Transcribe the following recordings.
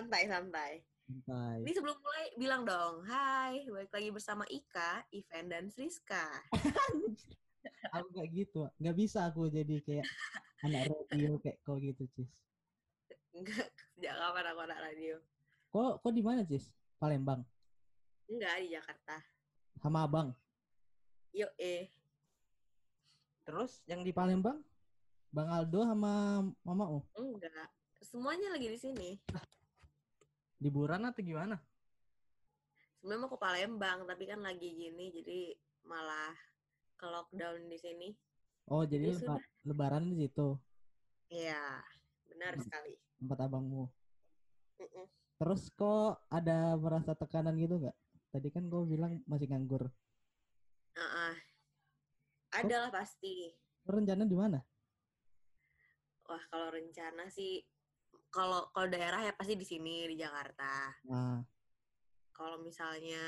santai santai. Santai. Ini sebelum mulai bilang dong, Hai, balik lagi bersama Ika, Ivan dan Friska. aku gak gitu. Gak bisa aku jadi kayak anak radio kayak kau gitu, Cis. Enggak, sejak kapan aku anak radio? Kok kok di mana, Cis? Palembang. Enggak, di Jakarta. Sama Abang. Yuk eh. Terus yang di Palembang? Bang Aldo sama Mama Oh. Enggak. Semuanya lagi di sini. Liburan atau gimana? Sebenarnya mau ke Palembang, tapi kan lagi gini, jadi malah ke lockdown di sini. Oh, jadi Ya leba- lebaran di situ, Iya, benar sekali. tempat abangmu. Mm-mm. Terus kok ada merasa tekanan gitu nggak? Tadi kan kau bilang masih nganggur. Ah, ah. Ada lah pasti. Rencana di mana? Wah, kalau rencana sih, kalau kalau daerah ya pasti di sini di Jakarta. Nah, Kalau misalnya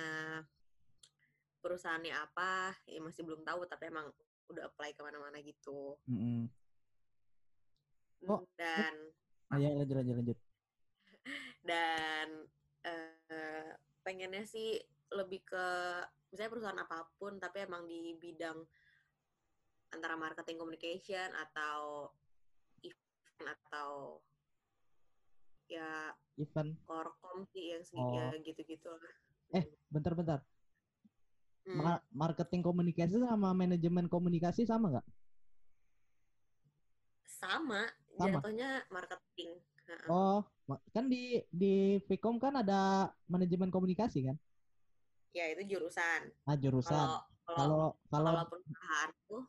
perusahaannya apa, ya masih belum tahu. Tapi emang udah apply ke mana-mana gitu. mm Oh. Dan ayo lanjut lanjut lanjut. dan eh, pengennya sih lebih ke misalnya perusahaan apa pun tapi emang di bidang antara marketing communication atau event atau ya Ivan, korkom sih yang segi Oh. ya gitu-gitu lah. Eh, bentar-bentar. Hmm, Ma- marketing komunikasi sama manajemen komunikasi sama nggak? sama, Sama. jatuhnya marketing. Oh, kan di di Vkom kan ada manajemen komunikasi kan? Ya itu jurusan. Ah, jurusan. Kalau kalau Kalau kalau kalau perusahaan tuh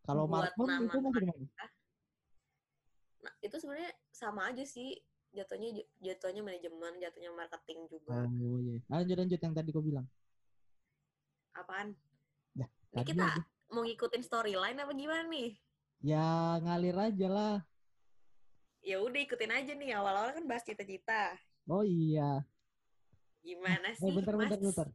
kalau buat markom nama itu? Nah, itu sebenarnya sama aja sih. Jatuhnya jatuhnya manajemen, jatuhnya marketing juga. Oh iya. Ah, lanjut lanjut yang tadi kau bilang. Apaan? Ya, Ini kita aja. mau ngikutin storyline apa gimana nih? Ya ngalir aja lah. Ya udah ikutin aja nih. Awal-awal kan bahas cita-cita. Oh iya. Gimana Eh sih, bentar bentar Mas? bentar.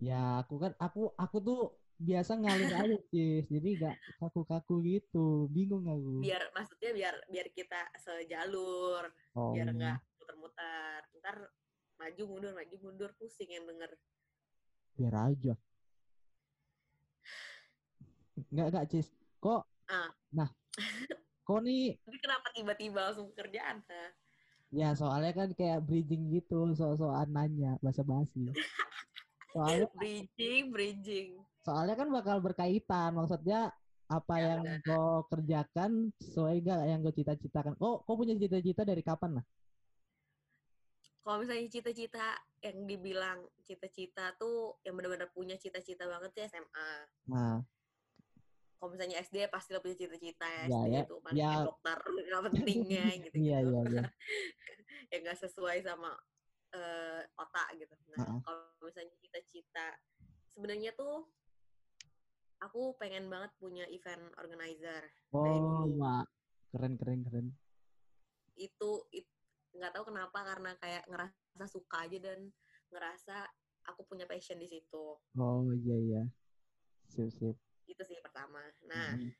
Ya aku kan aku aku tuh biasa ngalir aja cis. Jadi gak kaku-kaku gitu. Bingung aku. Biar maksudnya biar biar kita sejalur, Oh. biar nggak muter-muter. Ntar maju mundur maju mundur pusing yang denger. biar aja. Nggak nggak cis. Kok? Ah. Nah, kok nih Tapi kenapa tiba-tiba langsung ke kerjaan? Ha? Ya soalnya kan kayak bridging gitu, so-soan nanya, basa-basi. Soalnya, Bridging, bridging. Soalnya kan bakal berkaitan, maksudnya apa Ya, yang kau kerjakan sesuai gak yang kau cita-citakan. Oh, kau punya cita-cita dari kapan lah? Kalau misalnya cita-cita yang dibilang cita-cita tuh yang benar-benar punya cita-cita banget sih SMA. Nah, Kalau misalnya SD pasti lo punya cita-cita ya, Ya, SD ya. itu paling Ya. dokter nggak pentingnya gitu iya iya iya. yang nggak sesuai sama eh, otak gitu. Nah Ha-ha. kalau misalnya cita-cita sebenarnya tuh aku pengen banget punya event organizer. Oh, dulu. wah. Keren keren keren. Itu it- nggak tahu kenapa karena kayak ngerasa suka aja dan ngerasa aku punya passion di situ. Oh iya iya. Sip sip. Itu sih pertama. Nah, Mhm.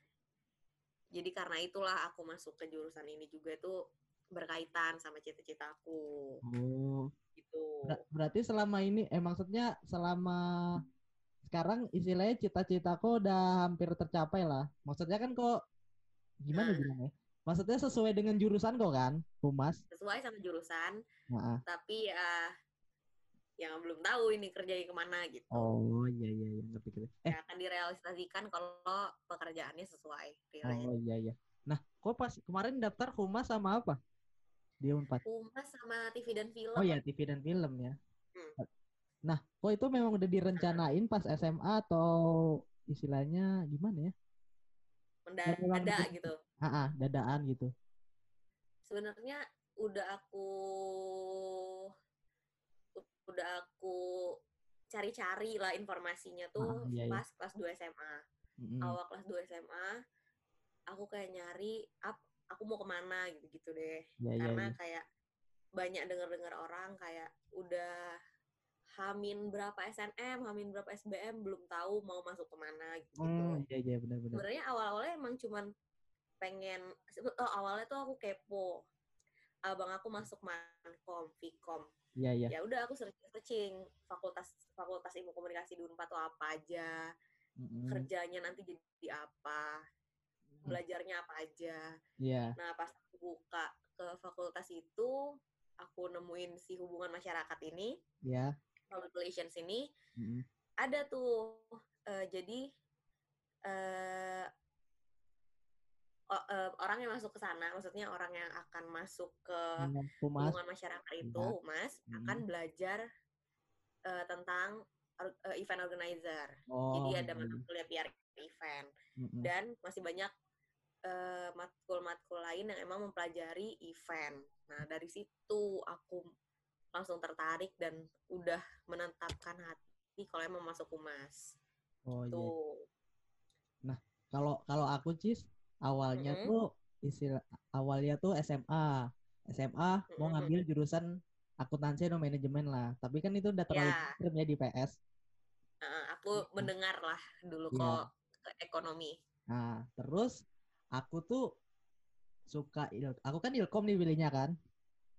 jadi karena itulah aku masuk ke jurusan ini juga tuh berkaitan sama cita-cita aku Oh, gitu. ber- berarti selama ini, eh maksudnya selama sekarang istilahnya cita-citaku udah hampir tercapai lah. Maksudnya kan kok gimana bilangnya? Maksudnya sesuai dengan jurusan kok kan, humas. Sesuai sama jurusan, Nah, tapi ya yang belum tahu ini kerjanya ke mana gitu. Oh iya iya iya ngerti ngerti. Eh Ya akan direalisasikan kalau pekerjaannya sesuai. oh iya iya. Nah, kok pas kemarin daftar humas sama apa? Di Unpad. Humas sama TV dan film. Oh ya TV dan film ya. Hmm. Kok itu memang udah direncanain pas SMA atau istilahnya gimana ya? Mendadak gitu. Ah, ah, dadaan gitu. Sebenarnya udah aku udah aku cari-cari lah informasinya tuh Ah, iya, iya. pas kelas 2 SMA. Mm-mm. awal kelas 2 SMA aku kayak nyari up aku mau ke mana gitu-gitu deh Iya iya karena iya. kayak banyak dengar-dengar orang kayak udah Hamin berapa SNM, Hamin berapa SBM belum tahu mau masuk ke mana gitu. Hmm, iya iya benar-benar. Sebenarnya awal-awalnya emang cuman pengen oh, awalnya tuh aku kepo. abang aku masuk mankom vkom Iya, iya. ya udah aku searching fakultas fakultas ilmu komunikasi di unpad tuh apa aja Mm-mm. kerjanya nanti jadi apa belajarnya apa aja Iya. nah pas aku buka ke fakultas itu aku nemuin si hubungan masyarakat ini Iya. Public relations ini Mm-mm. ada tuh eh, jadi o- eh, orang yang masuk ke sana maksudnya orang yang akan masuk ke Humas. hubungan masyarakat itu humas Hmm. akan belajar eh, tentang eh, event organizer Oh. jadi ada iya. mata kuliah PR event Mm-mm. dan masih banyak eh, matkul-matkul lain yang emang mempelajari event. Nah dari situ aku langsung tertarik dan udah menetapkan hati kalau emang masuk humas. Oh iya. Tuh. Kalau kalau aku cis awalnya Mm-mm. tuh istilah awalnya tuh SMA. SMA mau Mm-mm. ngambil jurusan akuntansi atau manajemen lah. Tapi kan itu udah terlalu Ya. ekstrim ya di PS. Eh, aku mendengar lah dulu Iya. kok ke ekonomi. Nah, terus aku tuh suka il aku kan ilkom nih pilihnya kan.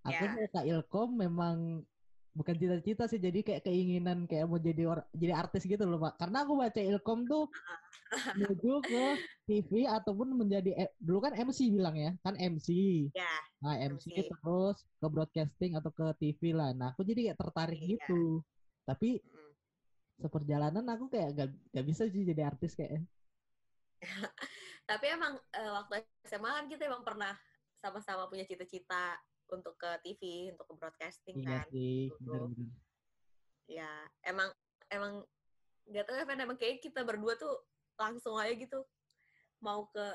Aku Ya. suka ilkom memang bukan cita-cita sih jadi kayak keinginan kayak mau jadi or jadi artis gitu loh Pak. Karena aku baca ilkom tuh menuju ke TV ataupun menjadi eh, dulu kan MC bilang ya, kan MC. Ya, Nah, MC, MC. terus ke broadcasting atau ke TV lah. Nah, aku jadi kayak tertarik Iya. gitu. Tapi mm. seperjalanan aku kayak gak, gak bisa sih jadi artis kayak tapi emang eh, waktu SMA kan kita emang pernah sama-sama punya cita-cita untuk ke TV, untuk ke broadcasting iya kan. sih, bener-bener. ya emang emang nggak tahu ya Fen, emang kayak kita berdua tuh langsung aja gitu mau ke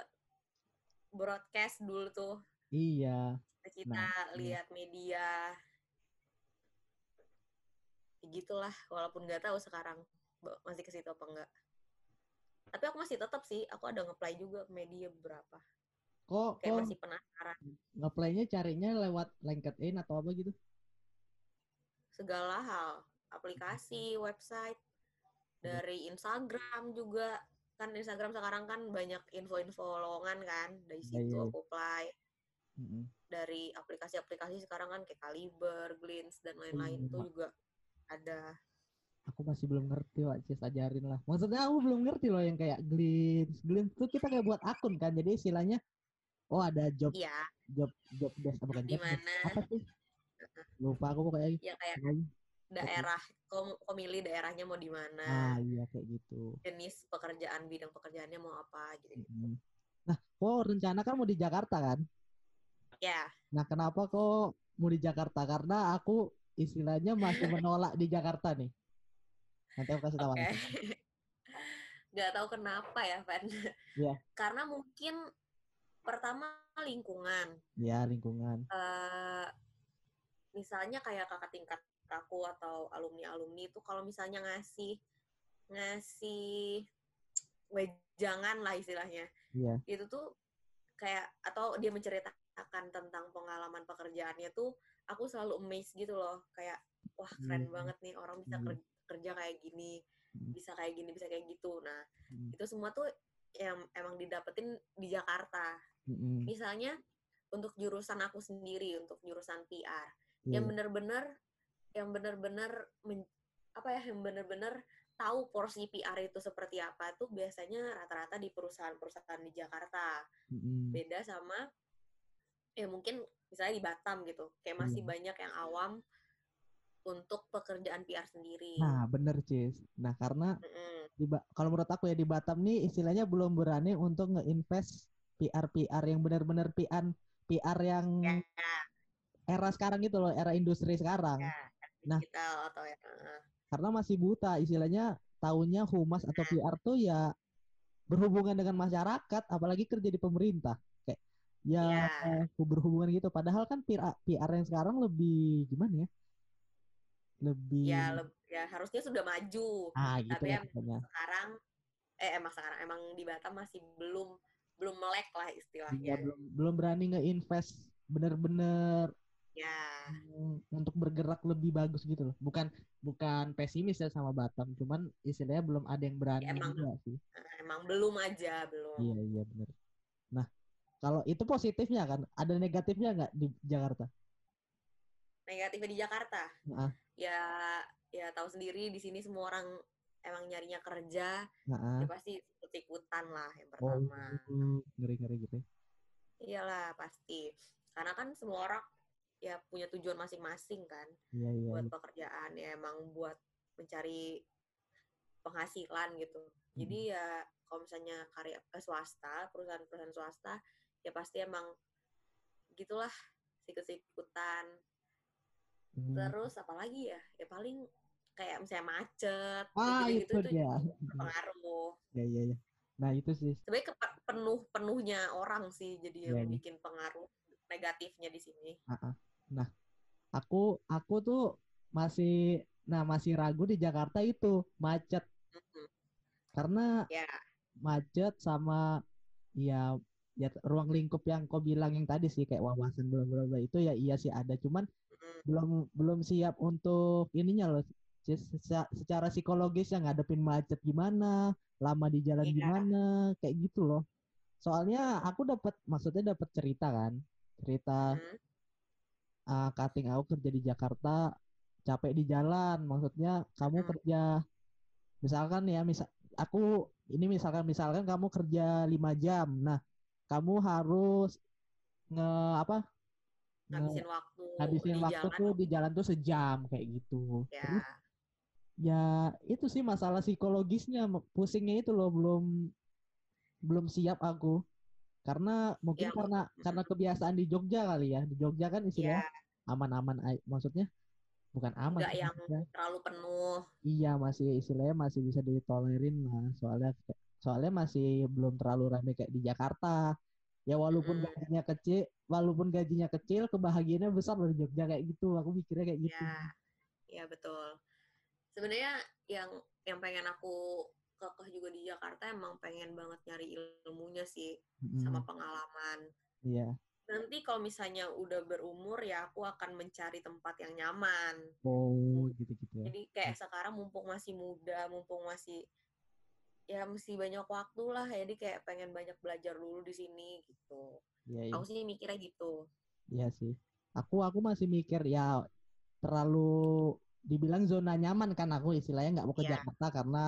broadcast dulu tuh Iya. kita Nah, iya. lihat media Ya gitulah walaupun nggak tahu sekarang masih ke situ apa enggak tapi aku masih tetap sih aku ada ngeplay juga media beberapa Kok kayak kok masih penasaran ngeplaynya carinya lewat LinkedIn atau apa gitu? segala hal aplikasi website dari Instagram juga kan Instagram sekarang kan banyak info-info lowongan kan dari Iya, situ iya. aku apply Mm-mm. dari aplikasi-aplikasi sekarang kan kayak Kaliber, Glints dan lain-lain iya, tuh juga ada Aku masih belum ngerti, Wak. Cis ajarin lah. Maksudnya aku belum ngerti loh yang kayak Glints. Glints tuh kita kayak buat akun kan. Jadi istilahnya oh ada job iya job job desk bukan di mana Apa sih? Lupa aku pokoknya. ya kayak Pokoknya. daerah kau, kau milih daerahnya mau di mana Ah iya kayak gitu. jenis pekerjaan bidang pekerjaannya mau apa gitu Mm-mm. Nah, kok rencana kan mau di Jakarta kan? ya Nah, kenapa kok mau di Jakarta? Karena aku istilahnya masih menolak di Jakarta nih. Nanti aku kasih tahu. oke alasan. nggak tahu kenapa ya Van Iya. karena mungkin pertama lingkungan Ya, lingkungan. eh misalnya kayak kakak tingkat aku atau alumni alumni itu kalau misalnya ngasih ngasih wejangan lah istilahnya Iya. itu tuh kayak atau dia menceritakan tentang pengalaman pekerjaannya tuh aku selalu amazed gitu loh kayak wah keren Hmm. banget nih orang bisa Hmm. ker- kerja kayak gini Hmm. bisa kayak gini bisa kayak gitu nah Hmm. itu semua tuh yang emang didapetin di Jakarta Mm-mm. misalnya untuk jurusan aku sendiri untuk jurusan PR Iya. yang bener-bener yang bener-bener men- apa ya yang bener-bener tahu porsi PR itu seperti apa tuh biasanya rata-rata di perusahaan-perusahaan di Jakarta Mm-mm. beda sama ya mungkin misalnya di Batam gitu kayak masih Iya. banyak yang awam untuk pekerjaan PR sendiri Nah, bener, Cis. Nah, karena di Ba- kalau menurut aku ya di Batam nih istilahnya belum berani untuk nge-invest PR-PR yang benar-benar PR PR yang ya, era sekarang gitu loh, era industri sekarang. ya Nah. digital atau ya Karena masih buta istilahnya tahunya humas atau Nah. PR tuh ya berhubungan dengan masyarakat, apalagi kerja di pemerintah. Kayak ya Iya. eh, berhubungan gitu. Padahal kan PR PR yang sekarang lebih gimana ya? Lebih ya leb- ya harusnya sudah maju ah gitu tapi pokoknya. sekarang eh emang sekarang emang di Batam masih belum belum melek lah istilahnya belum belum berani nge-invest bener-bener ya mm, untuk bergerak lebih bagus gitu loh. Bukan bukan pesimis ya sama Batam, cuman istilahnya belum ada yang berani Ya, emang. juga sih. emang belum aja belum Iya iya bener. Nah Kalau itu positifnya kan, ada negatifnya nggak di Jakarta? Negatifnya di Jakarta, Nah, ya ya tahu sendiri di sini semua orang emang nyarinya kerja, nah, ya pasti ikut-ikutan lah yang oh, pertama. ngeri ngeri gitu. Iyalah pasti, karena kan semua orang ya punya tujuan masing-masing kan Iya iya. buat iya. pekerjaan ya emang buat mencari penghasilan gitu. Jadi ya kalau misalnya karya eh, swasta, perusahaan-perusahaan swasta ya pasti emang gitulah sikut-sikutan. Hmm. Terus apalagi ya? Ya paling kayak misalnya macet, Ah gitu-gitu itu itu dia. berpengaruh. Ya iya iya. Nah itu sih. Sebenarnya kepe- penuh-penuhnya orang sih jadi yang iya. bikin pengaruh negatifnya di sini. Ah, ah. Nah, aku aku tuh masih nah masih ragu di Jakarta itu macet Mm-mm. karena Ya, macet sama ya ya ruang lingkup yang kau bilang yang tadi sih kayak wawasan bla bla bla itu ya iya sih ada cuman mm-mm. belum belum siap untuk ininya loh Sis, seca- secara psikologis yang ngadepin macet gimana lama di jalan Iya. gimana kayak gitu loh soalnya aku dapat maksudnya dapat cerita kan cerita Mm. ah, cutting aku kerja di Jakarta capek di jalan maksudnya kamu Hmm. kerja misalkan ya misal aku ini misalkan misalkan kamu kerja lima jam nah kamu harus nge apa ngabisin waktu habisin di waktu jalan. tuh di jalan tuh sejam kayak gitu Ya, terus ya itu sih masalah psikologisnya. Pusingnya itu loh belum belum siap aku. Karena mungkin Ya, karena karena kebiasaan di Jogja kali ya. Di Jogja kan ya. istilahnya aman-aman ai- maksudnya bukan aman nggak yang maksudnya. terlalu penuh. iya masih istilahnya masih bisa ditolerin lah. Soalnya soalnya masih belum terlalu ramai kayak di Jakarta. Ya walaupun Mm-mm. gajinya kecil walaupun gajinya kecil kebahagiaannya besar loh di Jogja kayak gitu. Aku mikirnya kayak gitu. Ya, ya betul. Sebenarnya yang yang pengen aku kekeh juga di Jakarta emang pengen banget nyari ilmunya sih Mm-mm, sama pengalaman. iya Nanti kalau misalnya udah berumur ya aku akan mencari tempat yang nyaman. oh gitu gitu ya Jadi kayak sekarang mumpung masih muda, mumpung masih ya mesti banyak waktu lah. Jadi kayak pengen banyak belajar dulu di sini gitu. iya iya Aku sih mikirnya gitu. Iya sih. Aku aku masih mikir ya terlalu dibilang zona nyaman kan aku istilahnya nggak mau ke Iya. Jakarta karena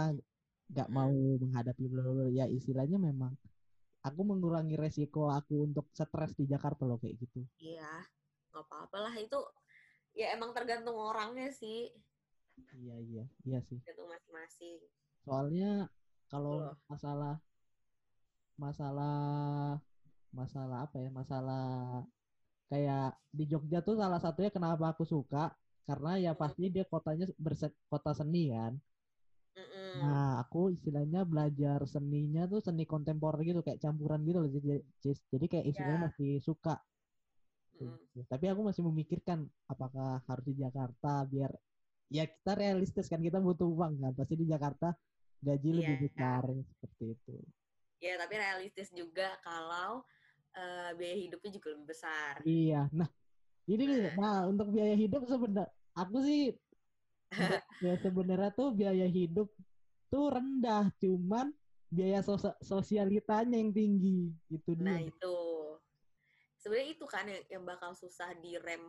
nggak Hmm. mau menghadapi bla bla bla. ya istilahnya memang aku mengurangi resiko aku untuk stres di Jakarta loh kayak gitu. Iya, nggak apa-apa lah itu. Ya emang tergantung orangnya sih, Iya iya iya sih. tergantung masing-masing. Soalnya kalau Loh. masalah masalah masalah apa ya masalah kayak di Jogja tuh salah satunya kenapa aku suka karena ya pasti dia kotanya berset kota seni kan. Mm-mm. Nah, aku istilahnya belajar seninya tuh seni kontemporer gitu, kayak campuran gitu loh. Jadi, jadi kayak istilahnya Ya. masih suka. Mm-mm. Tapi aku masih memikirkan apakah harus di Jakarta biar ya kita realistis kan kita butuh uang kan. Pasti di Jakarta gaji lebih Iya. besar seperti itu. Ya tapi realistis juga kalau eh, biaya hidupnya juga lebih besar. Iya. Nah, ini nih, nah untuk biaya hidup sebenarnya aku sih ya sebenarnya tuh biaya hidup tuh rendah, cuman biaya sos- sosialitanya yang tinggi gitu Nah dia. itu sebenarnya itu kan yang, yang bakal susah direm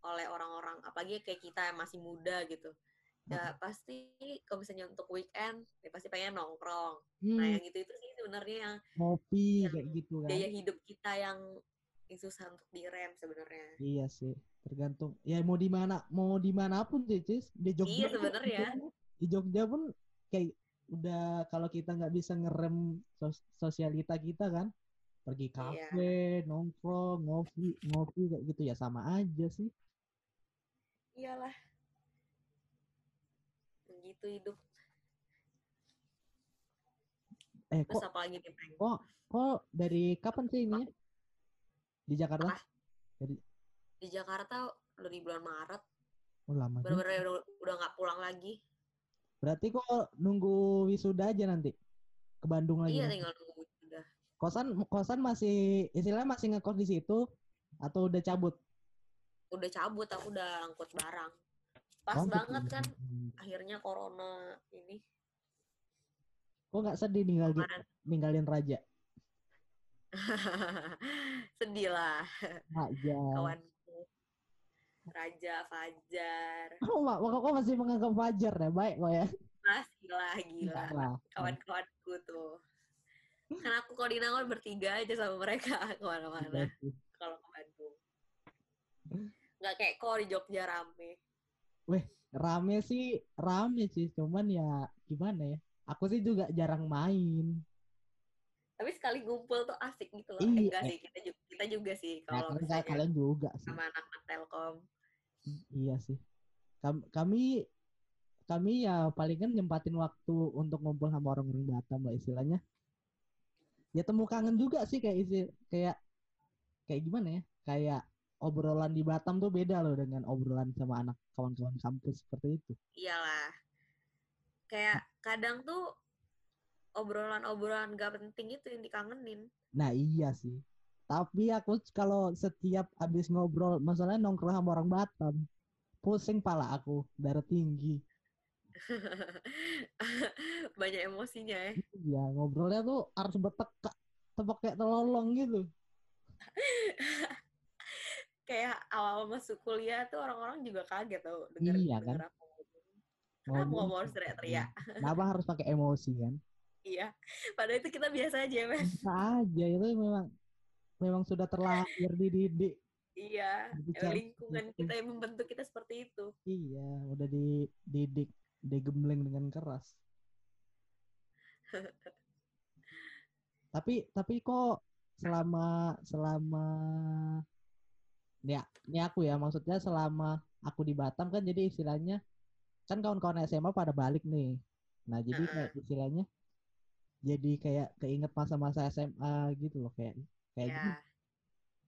oleh orang-orang, apalagi kayak kita yang masih muda gitu. Ya pasti kalau misalnya untuk weekend, ya pasti pengen nongkrong. Nah Hmm, yang itu itu sih sebenarnya yang yang kayak gitu kan. biaya hidup kita yang, yang susah untuk direm sebenarnya. Iya sih, tergantung. Ya mau di mana, mau di mana pun sih, Cis. Di Jogja Iya, pun- sebenarnya. Di Jogja pun kayak udah kalau kita nggak bisa ngerem sos- sosialita kita kan, pergi Iya. kafe, nongkrong, ngopi, ngopi kayak gitu ya sama aja sih. Iyalah. Begitu hidup. Eh Terus kok, apa lagi nih, Peng? kok, kok dari kapan sih ini? Di Jakarta? Apa? Dari, Di Jakarta dari bulan Maret, oh lama bener-bener udah udah nggak pulang lagi. Berarti kok nunggu wisuda aja nanti ke Bandung lagi? Iya, nanti? tinggal nunggu udah. Kosan, kosan masih istilahnya masih ngekos di situ atau udah cabut? Udah cabut, aku udah angkut barang. Pas Oh, banget gitu. kan akhirnya corona ini Kok nggak sedih ninggal kemarin. ninggalin Raja? Sedih lah. Aja. Kawanku. Raja Fajar. Oh, mak, kok masih menganggap Fajar ya? Baik kok ya. Masih lah, gila. Kawan-kawanku tuh. Karena aku kalau di Nangor bertiga aja sama mereka ke mana-mana. Iya Kalau ke Bandung. Nggak kayak kok di Jogja rame. Weh, rame sih, rame sih. Cuman ya gimana ya? Aku sih juga jarang main. Tapi sekali ngumpul tuh asik gitu loh. Iya. Enggak sih, kita juga, kita juga sih Ya, kalau kan misalnya kalian juga sih. sama anak-anak Telkom. Iya sih. Kam- Kami kami ya palingan nyempatin waktu untuk ngumpul sama orang-orang Batam lah istilahnya. Ya temu kangen juga sih kayak isi kayak kayak gimana ya? Kayak obrolan di Batam tuh beda loh dengan obrolan sama anak kawan-kawan kampus seperti itu. Iyalah. Kayak kadang tuh obrolan-obrolan gak penting itu yang dikangenin. Nah iya sih. Tapi aku kalau setiap habis ngobrol, masalahnya nongkrong sama orang Batam, pusing pala aku, darah tinggi. Banyak emosinya ya. Iya, ngobrolnya tuh harus bertekak, tepok kayak telolong gitu. Kayak awal masuk kuliah tuh orang-orang juga kaget tau denger, Iya, kan? denger aku ngomong. Kenapa Ngobrol ngomong harus teriak-teriak? Kenapa harus pakai emosi kan? Iya. Padahal itu kita biasa aja, men. Bisa aja itu memang memang sudah terlahir dididik. Iya. Bicara lingkungan kita yang membentuk kita seperti itu. Iya, udah dididik, digembleng dengan keras. tapi tapi kok selama selama ya ini aku ya maksudnya selama aku di Batam kan jadi istilahnya kan kawan-kawan SMA pada balik nih. Nah, jadi kayak istilahnya jadi kayak keinget masa-masa SMA gitu loh kayak kayak gini Ya.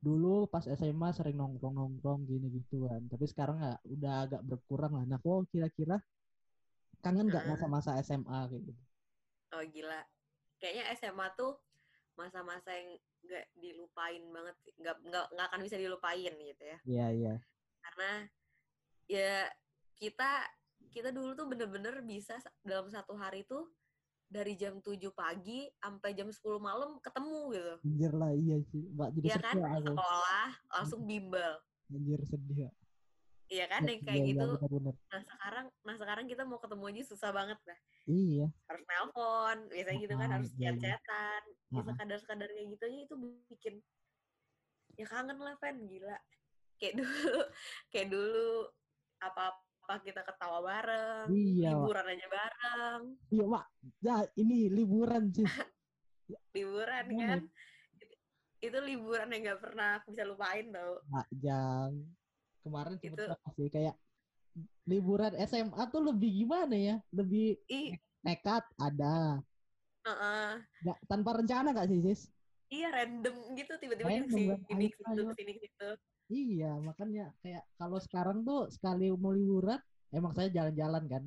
dulu pas SMA sering nongkrong-nongkrong gini gitu kan. Tapi sekarang ya udah agak berkurang lah. Nah, kok kira-kira kangen nggak masa-masa SMA kayak gitu? Oh gila. Kayaknya SMA tuh masa-masa yang nggak dilupain banget. Nggak, nggak, nggak akan bisa dilupain gitu ya. Iya, iya. Karena ya kita kita dulu tuh bener-bener bisa sa- dalam satu hari tuh dari jam 7 pagi sampai jam 10 malam ketemu gitu. Anjir lah, iya sih. Mbak jadi Iya kan? aku. Sekolah langsung bimbel. Anjir sedih. ya. Iya kan? Yang Iya, kayak iya, gitu. bener-bener. Nah sekarang, nah sekarang kita mau ketemu aja susah banget lah. Iya. Harus nelpon, biasanya gitu kan harus iya, iya. chat-chatan. Ya Ah, ah. sekadar-sekadar kayak gitu aja itu bikin ya kangen lah Fan, gila. Kayak dulu, kayak dulu apa-apa kita ketawa bareng, Iya, Wak. liburan aja bareng, Iya, Mak. Ya, ini liburan sih. liburan kan. Itu liburan yang gak pernah aku bisa lupain tau. Mak Jang. Kemarin Itu- sih kayak liburan SMA tuh lebih gimana ya? Lebih Ih, nekat ada. heeh. Nggak, tanpa rencana gak sih, Sis? Iya random gitu tiba-tiba kan? sini situ ayo. ke sini situ. Iya, makanya kayak kalau sekarang tuh sekali mau liburan, emang saya jalan-jalan kan,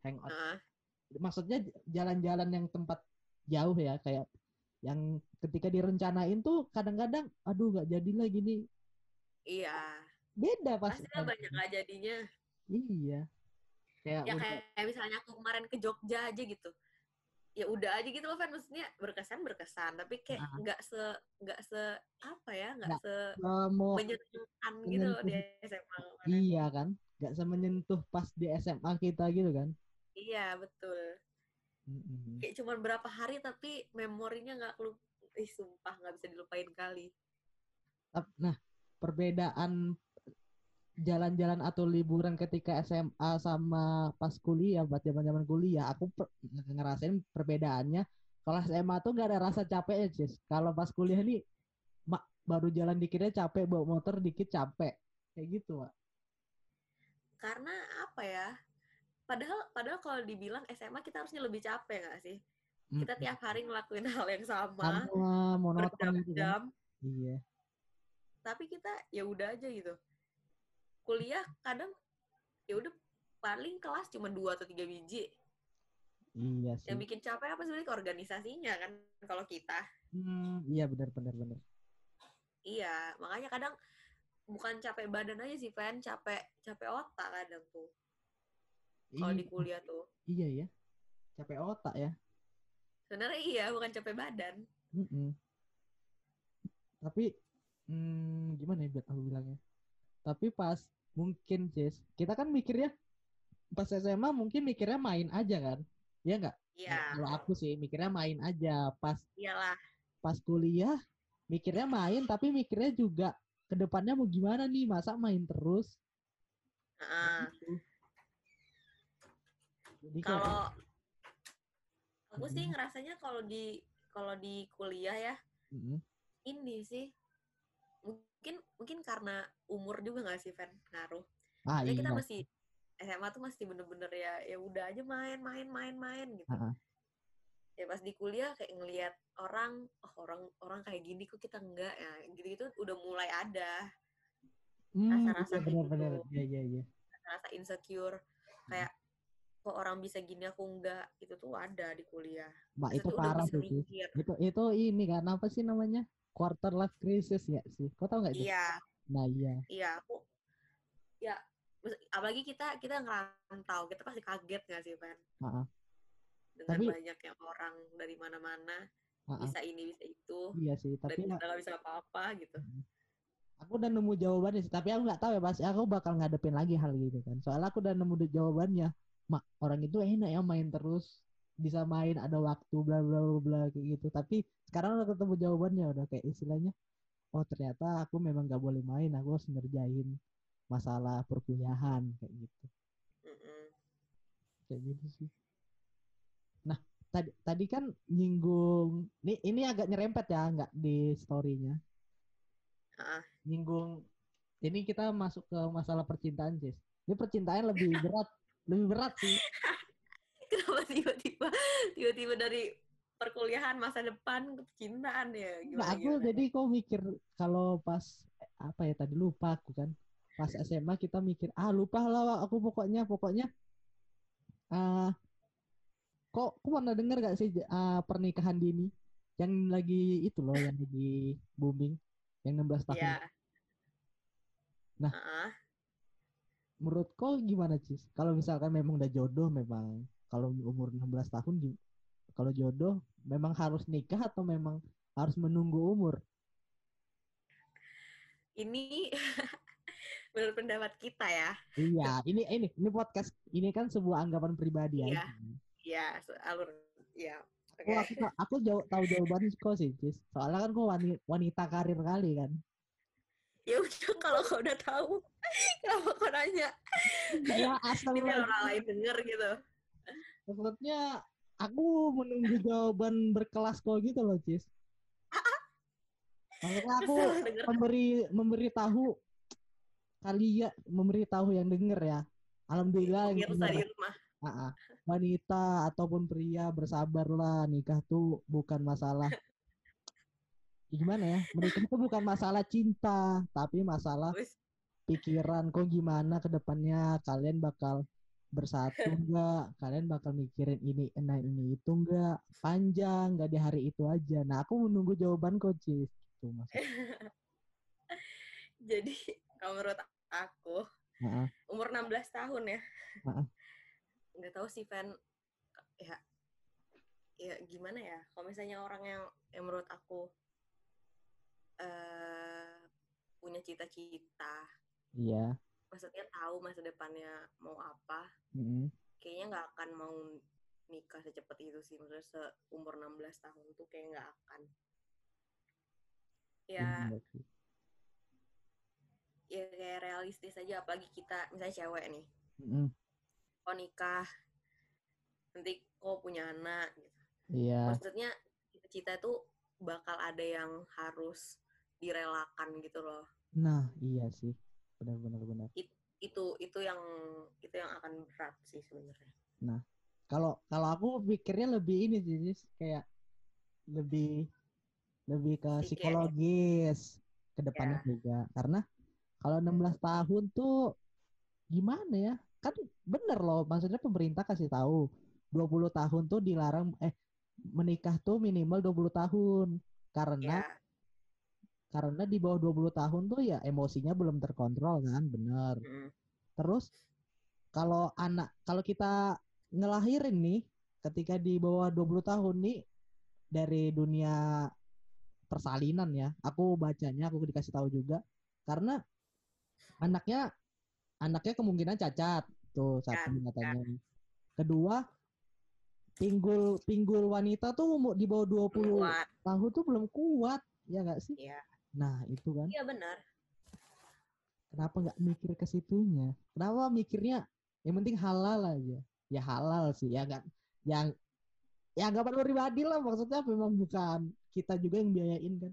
hangout. Heeh. Maksudnya jalan-jalan yang tempat jauh ya, kayak yang ketika direncanain tuh kadang-kadang, aduh nggak jadi lah gini. Iya. Beda pasti. Pasti lah banyak gak jadinya. Iya. Kayak Ya udah, kayak misalnya aku kemarin ke Jogja aja gitu. Ya udah aja gitu loh Fan, maksudnya berkesan berkesan, tapi kayak nggak se nggak se apa ya, nggak se mau menyenangkan gitu loh di SMA iya kan, nggak semenyentuh pas di SMA kita gitu kan. Iya, betul. Mm-mm. Kayak cuman berapa hari tapi memorinya nggak kelup ih sumpah nggak bisa dilupain kali. Nah, perbedaan jalan-jalan atau liburan ketika SMA sama pas kuliah, buat zaman-zaman kuliah, aku per- ngerasain perbedaannya. Kalau SMA tuh gak ada rasa capeknya, Cis. Kalau pas kuliah nih, mak baru jalan dikitnya capek, bawa motor dikit capek. Kayak gitu, Mak. Karena apa ya? Padahal padahal kalau dibilang SMA kita harusnya lebih capek nggak sih? Kita Mm-mm. tiap hari ngelakuin hal yang sama, Sama monoton gitu kan. berjam-jam, Iya. tapi kita ya udah aja gitu. Kuliah kadang ya udah paling kelas cuma dua atau tiga biji. Iya sih. Yang bikin capek apa sebenarnya organisasinya kan kalau kita. Hmm, iya benar benar benar. Iya, makanya kadang bukan capek badan aja sih, Fan, capek capek otak kadang tuh. Kalau di Iya, kuliah tuh. iya ya. Capek otak ya. Sebenarnya iya, bukan capek badan. Mm-mm. tapi hmm, gimana ya buat aku bilangnya tapi pas mungkin Cis kita kan mikirnya pas SMA mungkin mikirnya main aja kan? Iya nggak? Iya. kalau aku sih mikirnya main aja. Pas Iyalah. pas kuliah mikirnya main tapi mikirnya juga ke depannya mau gimana nih? Masa main terus? Kayak Kalau aku sih ngerasanya kalau di kalau di kuliah ya Mm-mm. ini sih mungkin mungkin karena umur juga nggak sih Fen ngaruh. ah Jadi iya kita masih SMA tuh masih bener-bener ya ya udah aja main main main main gitu. Ah, ah. Ya pas di kuliah kayak ngelihat orang oh orang orang kayak gini kok kita enggak ya gitu-gitu udah mulai ada Hmm, rasa-rasa iya benar-benar gitu. iya iya iya rasa insecure kayak kok orang bisa gini aku enggak itu tuh ada di kuliah. mbak itu udah parah mikir. itu itu ini kan apa sih namanya quarter life crisis ya sih? Kau tahu nggak Cis? Iya, nah iya. Iya aku ya apalagi kita kita ngerantau kita pasti kaget nggak sih Fen Ah, ah. dengan Tapi- banyaknya orang dari mana-mana Ah, ah. bisa ini bisa itu iya sih dan tapi kita ya, nggak bisa apa-apa gitu. Aku udah nemu jawabannya sih tapi aku nggak tahu ya pasti aku bakal ngadepin lagi hal gitu kan. Soalnya aku udah nemu jawabannya. Mak orang itu enak ya main terus. Bisa main ada waktu bla bla bla bla kayak gitu. Tapi sekarang udah ketemu jawabannya udah kayak istilahnya oh ternyata aku memang nggak boleh main aku harus ngerjain masalah perkuliahan kayak gitu. Mm-mm. kayak gitu sih. Nah tadi tadi kan nyinggung ini ini agak nyerempet ya nggak di storynya. Nyinggung ini kita masuk ke masalah percintaan Cis ini percintaan lebih berat lebih berat sih. Kenapa tiba-tiba tiba-tiba dari perkuliahan masa depan ke percintaan ya gimana, aku gimana? jadi kok mikir kalau pas apa ya tadi lupa aku kan pas SMA kita mikir ah lupa lah aku pokoknya pokoknya ah kok aku pernah dengar gak sih ah, pernikahan dini yang lagi itu loh yang lagi booming yang 16 tahun Iya. Nah. Ah, menurut kau gimana Cis kalau misalkan memang udah jodoh memang kalau umur 16 tahun kalau jodoh memang harus nikah atau memang harus menunggu umur? Ini menurut pendapat kita ya. Iya ini ini ini podcast ini kan sebuah anggapan pribadi Iya. aja ya alur ya oke. Oh, aku aku jauh tahu jawaban kau sih Cis. Soalnya kan kau wani- wanita karir kali kan. Ya udah kalau kau udah tahu kenapa kau nanya? Ya asal orang lain denger gitu. Maksudnya aku menunggu jawaban berkelas kau gitu loh Cis. Maksudnya aku memberi memberi tahu kalian memberi tahu yang denger ya. Alhamdulillah yang di denger. rumah. Ah, ah. wanita ataupun pria bersabarlah nikah tuh bukan masalah gimana ya menikah itu bukan masalah cinta tapi masalah pikiran kok gimana ke depannya kalian bakal bersatu enggak kalian bakal mikirin ini nah ini itu enggak panjang enggak di hari itu aja. Nah aku menunggu jawaban Cis gitu maksudnya jadi kalau menurut aku Heeh. umur 16 tahun ya. Heeh. nggak tahu sih Van ya ya gimana ya? Kalau misalnya orang yang yang menurut aku eh punya cita-cita iya maksudnya tahu masa depannya mau apa Mm-mm. kayaknya nggak akan mau nikah secepat itu sih maksudnya seumur 16 tahun tuh kayak nggak akan ya sih. ya kayak realistis aja apalagi kita misalnya cewek nih Mm-mm. kok nikah nanti kok punya anak gitu iya maksudnya cita-cita itu bakal ada yang harus direlakan gitu loh nah iya sih benar benar benar. Itu itu yang itu yang akan berat sih sebenarnya. Kalau kalau aku pikirnya lebih ini sih kayak lebih lebih ke psikologis ke depannya juga. Karena kalau 16 tahun tuh gimana ya? Kan bener loh maksudnya pemerintah kasih tahu 20 tahun tuh dilarang eh menikah tuh minimal 20 tahun. Karena ya karena di bawah 20 tahun tuh ya emosinya belum terkontrol kan bener mm, Terus kalau anak kalau kita ngelahirin nih ketika di bawah 20 tahun nih dari dunia persalinan ya. Aku bacanya, aku dikasih tahu juga karena anaknya anaknya kemungkinan cacat tuh satu katanya. Kedua, pinggul pinggul wanita tuh di bawah 20 kuat tahun tuh belum kuat, ya nggak sih? Iya. Nah, itu kan. iya benar Kenapa nggak mikir ke situnya? Kenapa mikirnya yang penting halal aja? Ya halal sih, ya nggak yang ya nggak perlu pribadi lah maksudnya memang bukan kita juga yang biayain kan.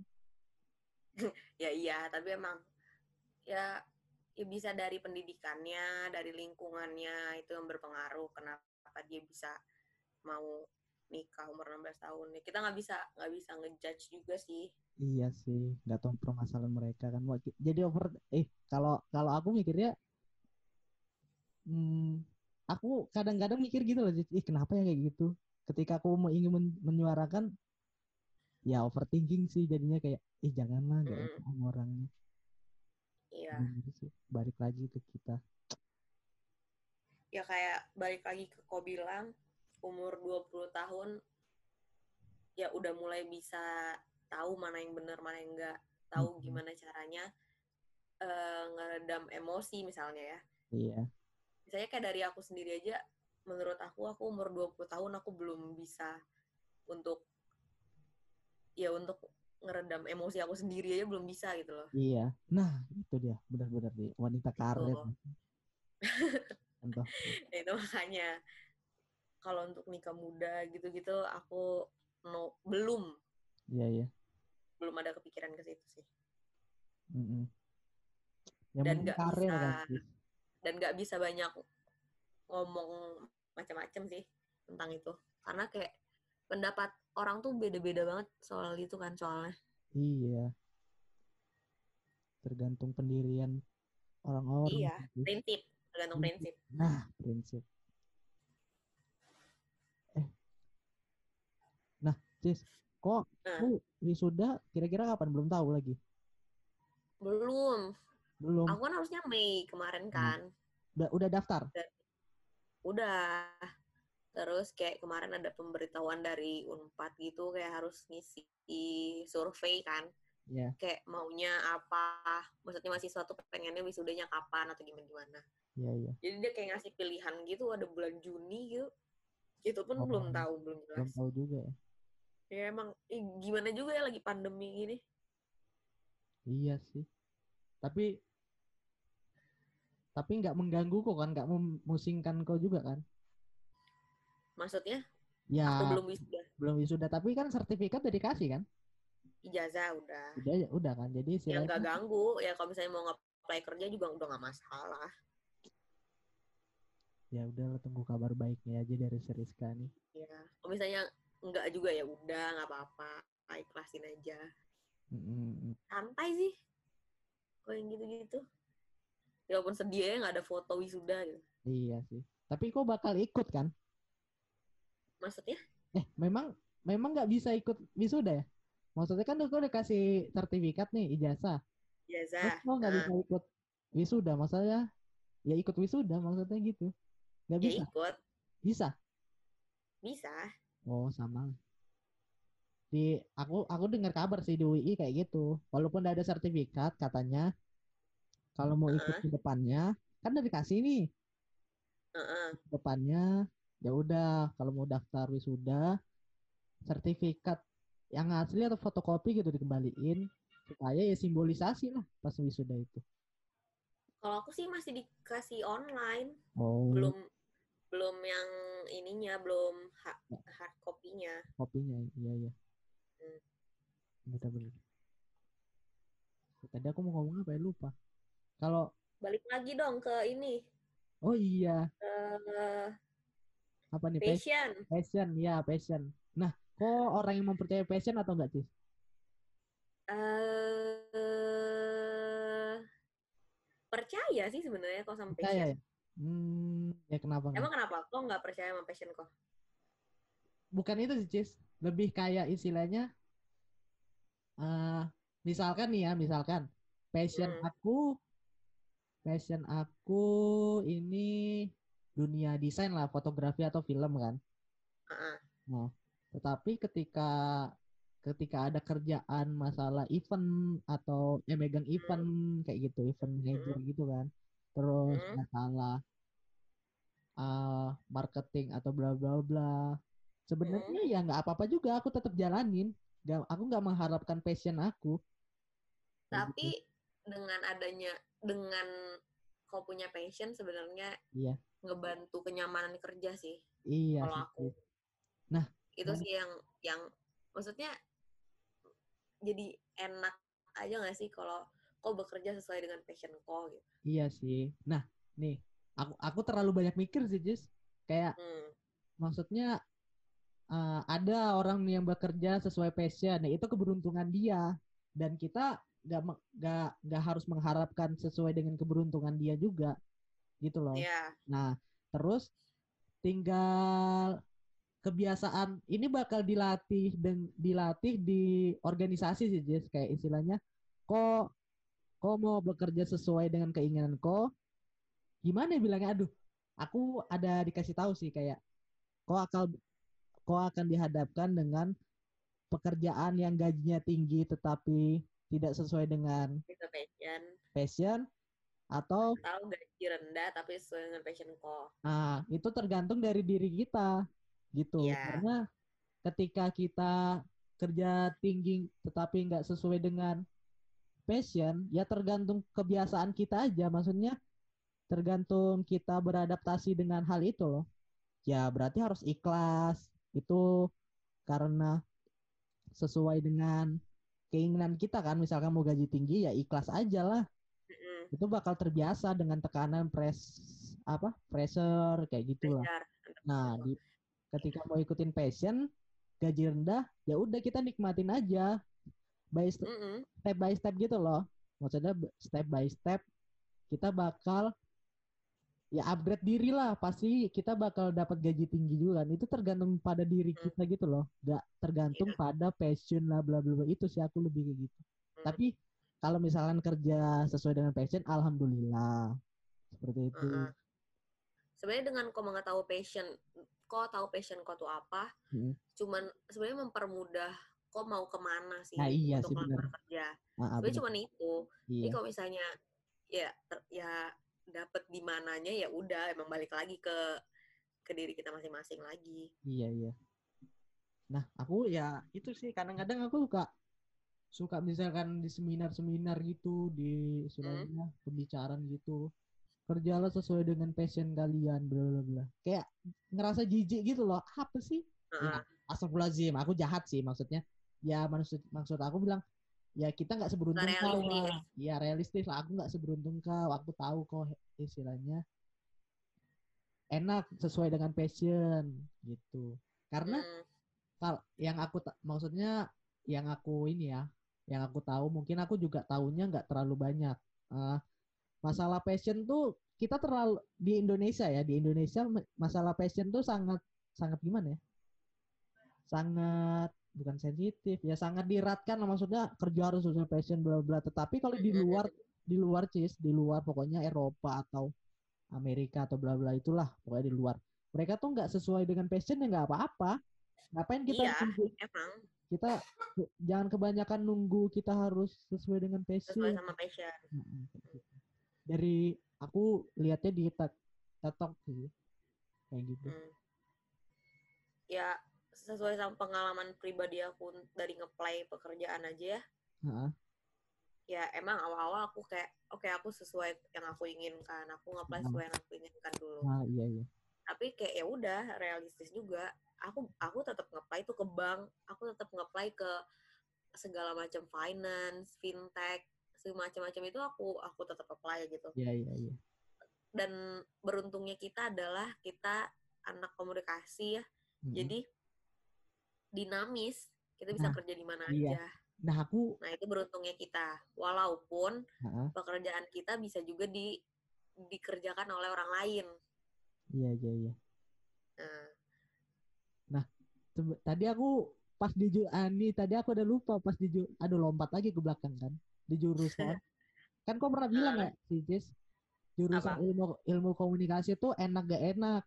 ya iya tapi emang ya ya bisa dari pendidikannya dari lingkungannya itu yang berpengaruh kenapa dia bisa mau nikah umur 16 tahun ya kita nggak bisa nggak bisa ngejudge juga sih Iya sih, nggak tahu permasalahan mereka kan. Jadi over eh kalau kalau aku mikirnya hmm, aku kadang-kadang mikir gitu loh, ih kenapa ya kayak gitu? Ketika aku mau ingin men- menyuarakan ya overthinking sih jadinya kayak ih janganlah nggak Mm. sama orangnya. iya sih. Balik lagi ke kita. ya kayak balik lagi ke kau bilang umur 20 tahun ya udah mulai bisa tahu mana yang benar mana yang enggak tahu Mhm. gimana caranya eh, ngeredam emosi misalnya ya Iya. misalnya kayak dari aku sendiri aja menurut aku aku umur 20 tahun aku belum bisa untuk ya untuk ngeredam emosi aku sendiri aja belum bisa gitu loh Iya. Nah, itu dia benar-benar di wanita karet. Contoh. ya itu makanya kalau untuk nikah muda gitu-gitu aku no belum Iya, iya. belum ada kepikiran ke situ sih Mm-mm. Yang Dan nggak bisa- kan. Dan nggak bisa banyak ngomong macam-macam sih tentang itu karena kayak pendapat orang tuh beda-beda banget soal itu kan soalnya Iya. Tergantung pendirian orang-orang. Iya, sih. prinsip tergantung prinsip Nah, prinsip. Eh. Nah, Cis, kok Nah. lu wisuda kira-kira kapan? Belum tahu lagi. belum Belum. aku kan harusnya Mei kemarin Hmm. kan Udah udah daftar. udah terus kayak kemarin ada pemberitahuan dari Unpad gitu kayak harus ngisi survei kan Iya. kayak maunya apa maksudnya masih suatu pengennya wisudanya kapan atau gimana gimana Iya, iya. jadi dia kayak ngasih pilihan gitu ada bulan Juni gitu itu pun Oh, belum tahu belum Belum jelas tahu juga ya. Ya emang ih, gimana juga ya lagi pandemi gini Iya sih. Tapi tapi nggak mengganggu kok kan, nggak memusingkan kau juga kan? maksudnya Ya, aku belum wisuda belum wisuda, tapi kan sertifikat udah dikasih kan? ijazah udah Udah ya, udah kan. Jadi yang istilahnya nggak ganggu ya kalau misalnya mau nge-apply kerja juga udah nggak masalah ya udah tunggu kabar baiknya aja dari Seriska nih. ya kalau misalnya nggak juga ya udah nggak apa-apa ikhlasin aja santai sih kalau yang gitu-gitu ya walaupun sedih ya nggak ada foto wisuda gitu Iya sih. Tapi kok bakal ikut kan? maksudnya Eh, memang memang nggak bisa ikut wisuda ya? Maksudnya kan kau udah kasih sertifikat nih ijazah. Terus ijazah kok nggak Nah, bisa ikut wisuda? Maksudnya ya ikut wisuda maksudnya gitu. Nggak ya bisa? ikut Bisa. bisa Oh, sama. Di aku aku dengar kabar sih di UI kayak gitu. Walaupun udah ada sertifikat katanya kalau mau ikut Heeh. ke depannya kan udah dikasih nih Heeh. ke depannya ya udah kalau mau daftar wisuda sertifikat yang asli atau fotokopi gitu dikembaliin supaya ya simbolisasi lah pas wisuda itu. kalau aku sih masih dikasih online Oh, belum belum yang ininya belum ha- hard copy-nya kopinya iya iya. Hmm. Bener. Tadi aku mau ngomong apa ya lupa. Kalau balik lagi dong ke ini oh iya eh apa nih passion? passion ya passion. Nah, kok orang yang mempercayai passion atau enggak sih? eh percaya sih sebenarnya kok sama Percaya passion ya? Hmm, ya kenapa emang kenapa kok nggak percaya sama passion kok Bukan itu sih, Cis. Lebih kayak istilahnya eh misalkan nih ya, misalkan passion Hmm. aku passion aku ini dunia desain lah, fotografi atau film kan. Heeh. Nah, tetapi ketika ketika ada kerjaan masalah event atau ya megang event kayak gitu event manager gitu kan terus Hmm. masalah uh, marketing atau bla bla bla sebenarnya ya nggak apa apa juga aku tetap jalanin Nggak- aku nggak mengharapkan passion aku Tapi gitu. dengan adanya dengan kau punya passion sebenarnya Iya. ngebantu kenyamanan kerja sih. iya Kalau aku. Nah, Itu nah. sih yang yang maksudnya jadi enak aja nggak sih kalau kau bekerja sesuai dengan passion kau gitu. iya sih nah nih aku aku terlalu banyak mikir sih Jis kayak Hmm. maksudnya uh, ada orang yang bekerja sesuai passion nah itu keberuntungan dia dan kita nggak nggak nggak harus mengharapkan sesuai dengan keberuntungan dia juga gitu loh Iya. nah terus tinggal kebiasaan ini bakal dilatih dan dilatih di organisasi sih Jess kayak istilahnya kok kok mau bekerja sesuai dengan keinginan kok gimana ya bilangnya aduh aku ada dikasih tahu sih kayak kok akan kok akan dihadapkan dengan pekerjaan yang gajinya tinggi tetapi tidak sesuai dengan Itu passion. passion atau Tahu gaji rendah tapi sesuai dengan passion kau. ah itu tergantung dari diri kita gitu Iya. karena ketika kita kerja tinggi tetapi nggak sesuai dengan passion ya tergantung kebiasaan kita aja. Maksudnya tergantung kita beradaptasi dengan hal itu loh. Ya berarti harus ikhlas. Itu karena sesuai dengan keinginan kita kan. Misalkan mau gaji tinggi ya ikhlas aja lah. Mm-mm. itu bakal terbiasa dengan tekanan press apa pressure kayak gitulah. Belajar. nah di ketika mau ikutin passion gaji rendah ya udah kita nikmatin aja by st- Mm-mm. step by step gitu loh maksudnya step by step kita bakal ya upgrade diri lah pasti kita bakal dapat gaji tinggi juga kan itu tergantung pada diri Hmm. kita gitu loh nggak tergantung Iya. pada passion lah bla bla bla itu sih aku lebih kayak gitu Hmm. tapi kalau misalkan kerja sesuai dengan passion alhamdulillah seperti itu Heeh. Sebenarnya dengan kau mengetahui passion, kau tahu passion kau tuh apa, Mm. cuman sebenarnya mempermudah kau mau ke mana sih Nah, iya untuk sih, melamar kerja. Bener. cuman itu. Jadi iya kalau misalnya ya ter- ya dapat di mananya ya udah emang balik lagi ke ke diri kita masing-masing lagi. Iya iya. Nah aku ya itu sih kadang-kadang aku suka suka misalkan di seminar-seminar gitu di istilahnya pembicaraan gitu kerjalah sesuai dengan passion kalian bla bla bla kayak ngerasa jijik gitu loh apa sih Heeh. astagfirullahaladzim aku jahat sih maksudnya ya maksud maksud aku bilang ya kita nggak seberuntung kau lah ya realistis lah. Aku nggak seberuntung kau. Aku tahu kok istilahnya enak sesuai dengan passion gitu. Karena Hmm. kal yang aku maksudnya yang aku ini ya yang aku tahu mungkin aku juga tahunya nggak terlalu banyak. Eh, masalah passion tuh kita terlalu di Indonesia ya di Indonesia ma- masalah passion tuh sangat sangat gimana ya? Sangat bukan sensitif ya sangat diratkan lah, maksudnya kerja harus sesuai passion bla bla tetapi kalau di luar di luar cis di luar pokoknya Eropa atau Amerika atau bla bla itulah pokoknya di luar mereka tuh nggak sesuai dengan passion ya nggak apa-apa ngapain kita Iya. nunggu Emang kita jangan kebanyakan nunggu kita harus sesuai dengan sesuai passion sama passion. Gitu. dari aku lihatnya di tetok sih kayak gitu Hmm. Ya sesuai sama pengalaman pribadi aku dari ngeplay pekerjaan aja ya. Ya emang awal-awal aku kayak oke aku sesuai yang aku inginkan. Aku ngeplay Hmm. sesuai yang aku inginkan dulu. nah iya iya Tapi kayak ya udah realistis juga. Aku aku tetap ngeplay itu ke bank. Aku tetap ngeplay ke segala macam finance, fintech, semacam-macam itu aku aku tetap apply gitu. iya iya iya Dan beruntungnya kita adalah kita anak komunikasi ya. Mm-mm. Jadi dinamis. Kita bisa Nah, kerja di mana iya. aja. nah aku Nah, itu beruntungnya kita. Walaupun Heeh. pekerjaan kita bisa juga di dikerjakan oleh orang lain. iya iya iya Nah, Sebe- tadi aku pas di ju- ah, tadi aku udah lupa pas di aduh lompat lagi ke belakang kan di jurusan kan kau pernah bilang Ah. nggak sih Cis jurusan Apa? ilmu ilmu komunikasi tuh enak gak enak